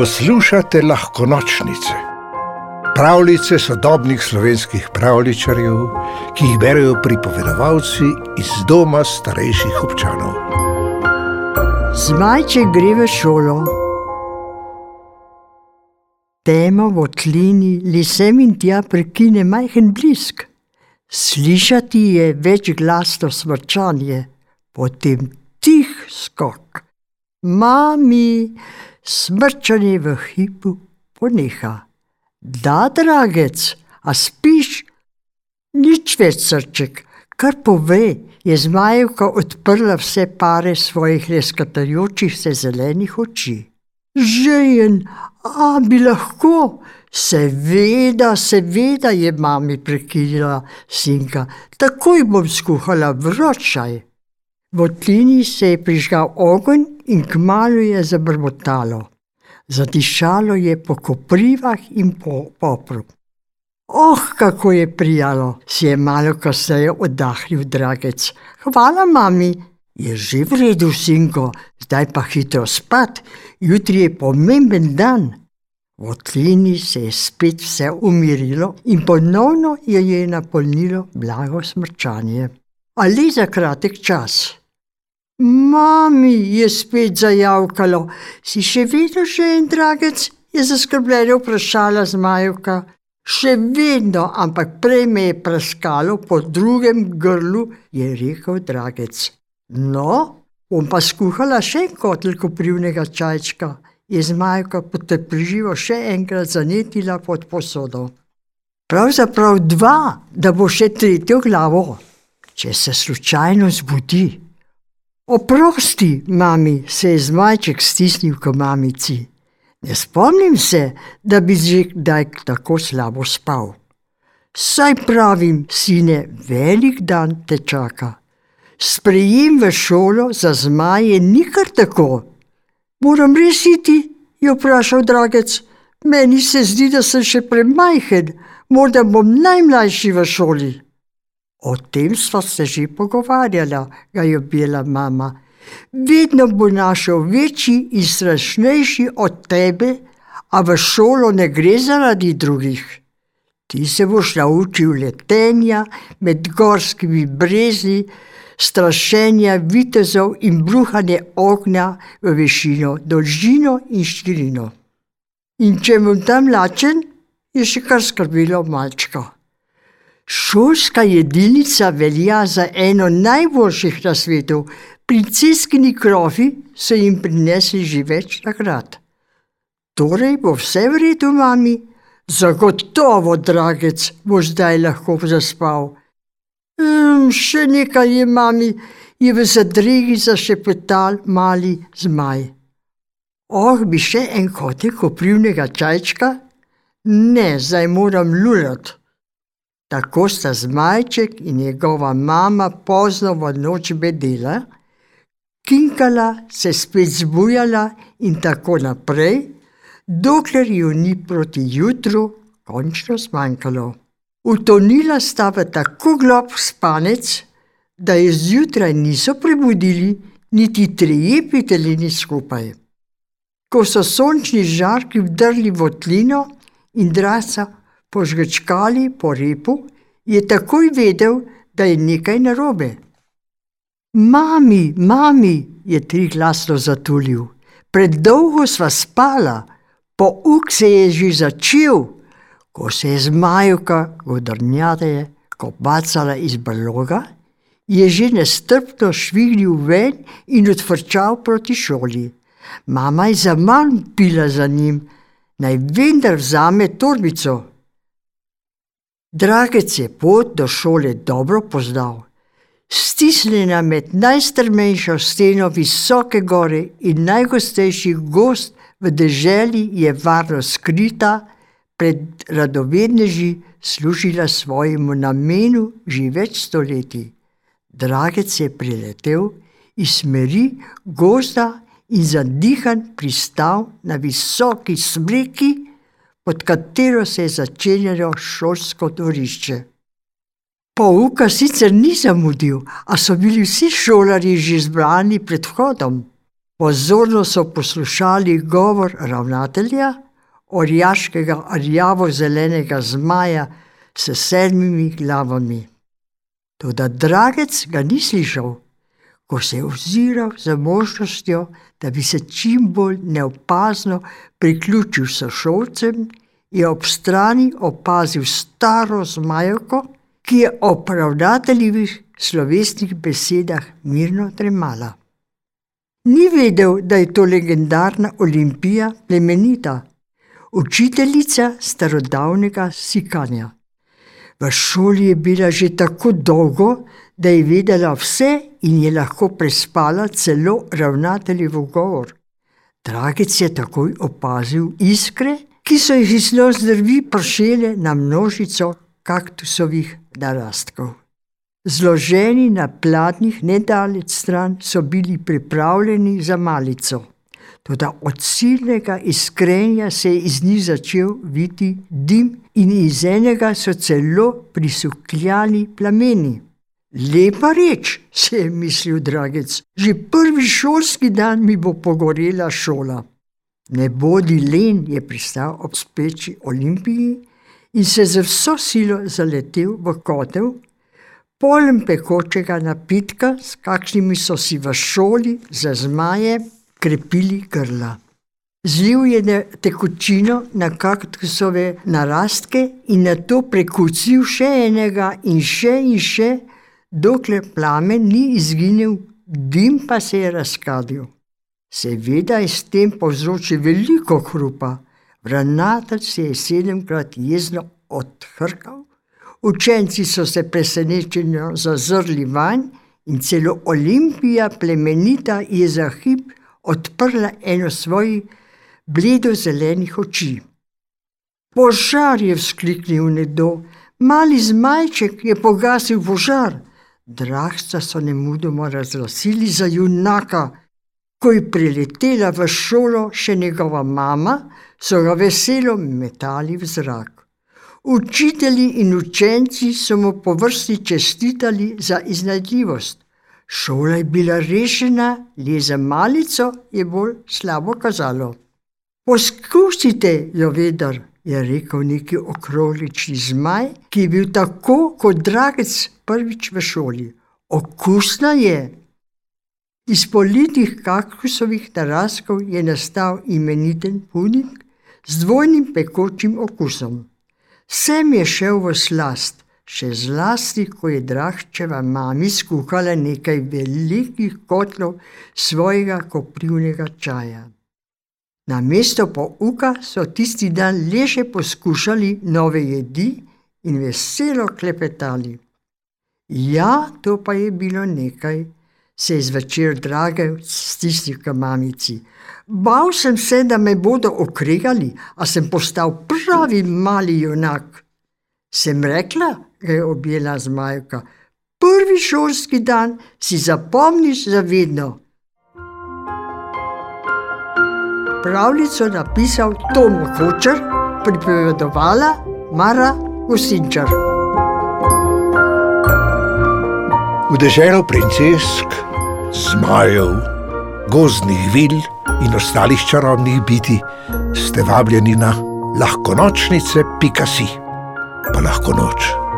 Poslušate lahko nočnice, pravljice sodobnih slovenskih pravličarjev, ki jih berijo pripovedovalci iz doma starejših občanov. Zmajče gre v šolo. Temo v tlini lisem in tja prekine majhen blisk. Slišati je več glasno smrčanje, potem tih skok. Mami, smrčanje v hipu poneha. Da, dragec, a spiš? Nič več srček, kar pove, je zmajevka odprla vse pare svojih leskatajočih se zelenih oči. Žejen, a bi lahko? Seveda, seveda je mami prekinila sinka, takoj bom skuhala vročaj. V tlini se je prižgal ogenj in kmalo je zabrbotalo. Zadišalo je po koprivah in po popru. Oh, kako je prijalo, si je malo kasneje oddahnil dragec. Hvala, mami, je že v redu, sinko, zdaj pa hitro spat, jutri je pomemben dan. V tlini se je spet vse umirilo in ponovno je je napolnilo blago smrčanje. Ali za kratek čas. Mami je spet zajavkalo, si še vedno že en dragec, je zaskrbljeno vprašala zmajevka. Še vedno, ampak prej me je praskalo po drugem grlu, je rekel dragec. No, bom pa skuhala še en kotel koprivnega čajčka, je zmajevka potrpežljivo še enkrat zanetila pod posodo. Pravzaprav dva, da bo še tretjo glavo, če se slučajno zbudi. Oprosti, mami, se je zmajček stisnil k mamici. Ne spomnim se, da bi že kdaj tako slabo spal. Saj pravim, sine, velik dan te čaka. Sprejem v šolo za zmaje ni kar tako. Moram res iti, je vprašal dragec. Meni se zdi, da sem še premajhen, morda bom najmlajši v šoli. O tem sva se že pogovarjala, ga je objela mama. Vedno bo našel večji in strašnejši od tebe, a v šolo ne gre zaradi drugih. Ti se boš naučil letenja med gorskimi brezi, strašenja vitezov in bruhanje ognja v višino, dolžino in širino. In če bom tam lačen, je še kar skrbilo malčka. Šolska jedilnica velja za eno najboljših na svetu. Princeskini krofi so jim prinesli že več nagrad. Torej bo vse v redu, mami? Zagotovo, dragec, boš zdaj lahko zaspal. Um, še nekaj je, mami, je v zadregi zašepetal mali zmaj. Oh, bi še en kotek koprivnega čajčka? Ne, zdaj moram lulati. Tako sta zmajček in njegova mama pozno v noč bedela, kinkala, se spet zbujala in tako naprej, dokler ju ni proti jutru končno zmanjkalo. Utonila sta v tako glob spanec, da je zjutraj niso prebudili niti trije petelini skupaj. Ko so sončni žarki vdrli v tlino in drasa, požgečkali po repu, je takoj vedel, da je nekaj narobe. Mami, mami, je tri glasno zatulil, predolgo sva spala, pouk se je že začel, ko se je zmajuka godrnjateje kobacala iz brloga, je že nestrpno švignil ven in odvrčal proti šoli. Mama je za manj pila za njim, naj vendar vzame torbico. Dragec je pot do šole dobro poznal. Stisnjena med najstrmejšo steno visoke gore in najgostejši gost v deželi je varno skrita, pred radovedneži služila svojemu namenu že več stoletij. Dragec je priletel iz smeri gozda in zadihan pristal na visoki smreki, pod katero se je začenjalo šolsko dvorišče. Pouka sicer ni zamudil, a so bili vsi šolari že zbrani pred vhodom. Pozorno so poslušali govor ravnatelja, orjaškega rjavo-zelenega zmaja s sedmimi glavami. Toda Dragec ga ni slišal, ko se je oziral za možnostjo, da bi se čim bolj neopazno priključil sošolcem, je ob strani opazil staro zmajoko, ki je ob ravnateljevih slovesnih besedah mirno tremala. Ni vedel, da je to legendarna Olimpija plemenita, učiteljica starodavnega sikanja. V šoli je bila že tako dolgo, da je vedela vse in je lahko prespala celo ravnateljev govor. Dragec je takoj opazil iskre, ki so jih iz nozdrvi pršele na množico kaktusovih narastkov. Zloženi na pladnjih nedaleč stran so bili pripravljeni za malico. Toda od silnega iskrenja se je iz njih začel viti dim in iz enega so celo prisukljali plameni. Lepa reč, se je mislil Dragec, že prvi šolski dan mi bo pogorela šola. Ne bodi len, je pristal ob speči Olimpiji in se z vso silo zaletel v kotel, poln pekočega napitka, s kakšnimi so si v šoli za zmaje krepili grla. Zlil je tekočino na kaktusove narastke in na to prekucil še enega in še in še, dokler plamen ni izginil, dim pa se je razkadil. Seveda je s tem povzročil veliko hrupa, vrnatelj se je sedemkrat jezno odhrkal, učenci so se presenečeno zazrli vanj in celo Olimpija plemenita je za hip odprla eno svojih bledo-zelenih oči. Požar je vzkliknil nekdo, mali zmajček je pogasil požar. Drahca so nemudoma razglasili za junaka. Ko je priletela v šolo še njegova mama, so ga veselo metali v zrak. Učitelji in učenci so mu po vrsti čestitali za iznajdljivost. Šola je bila rešena, le za malico je bolj slabo kazalo. Poskusite jo, vedar, je rekel neki okroglični zmaj, ki je bil tako kot dragec prvič v šoli. Okusna je. Iz politih kaktusovih narastkov je nastal imeniten punik z dvojnim pekočim okusom. Sem je šel v slast, še zlasti, ko je Drahčeva mami skuhala nekaj velikih kotlov svojega koprivnega čaja. Na mesto pouka so tisti dan le še poskušali nove jedi in veselo klepetali. Ja, to pa je bilo nekaj, se je zvečer drage stisnil k mamici. Bal sem se, da me bodo okregali, a sem postal pravi mali junak. Sem rekla, ga je objela zmajka, prvi šolski dan si zapomniš zavedno. Pravljico napisal Tom Hočer, pripovedovala Mara Usinčar. V deželo princesk, zmajev, gozdnih vil in ostalih čarobnih biti ste vabljeni na lahko nočnice, pika si, pa lahko noč.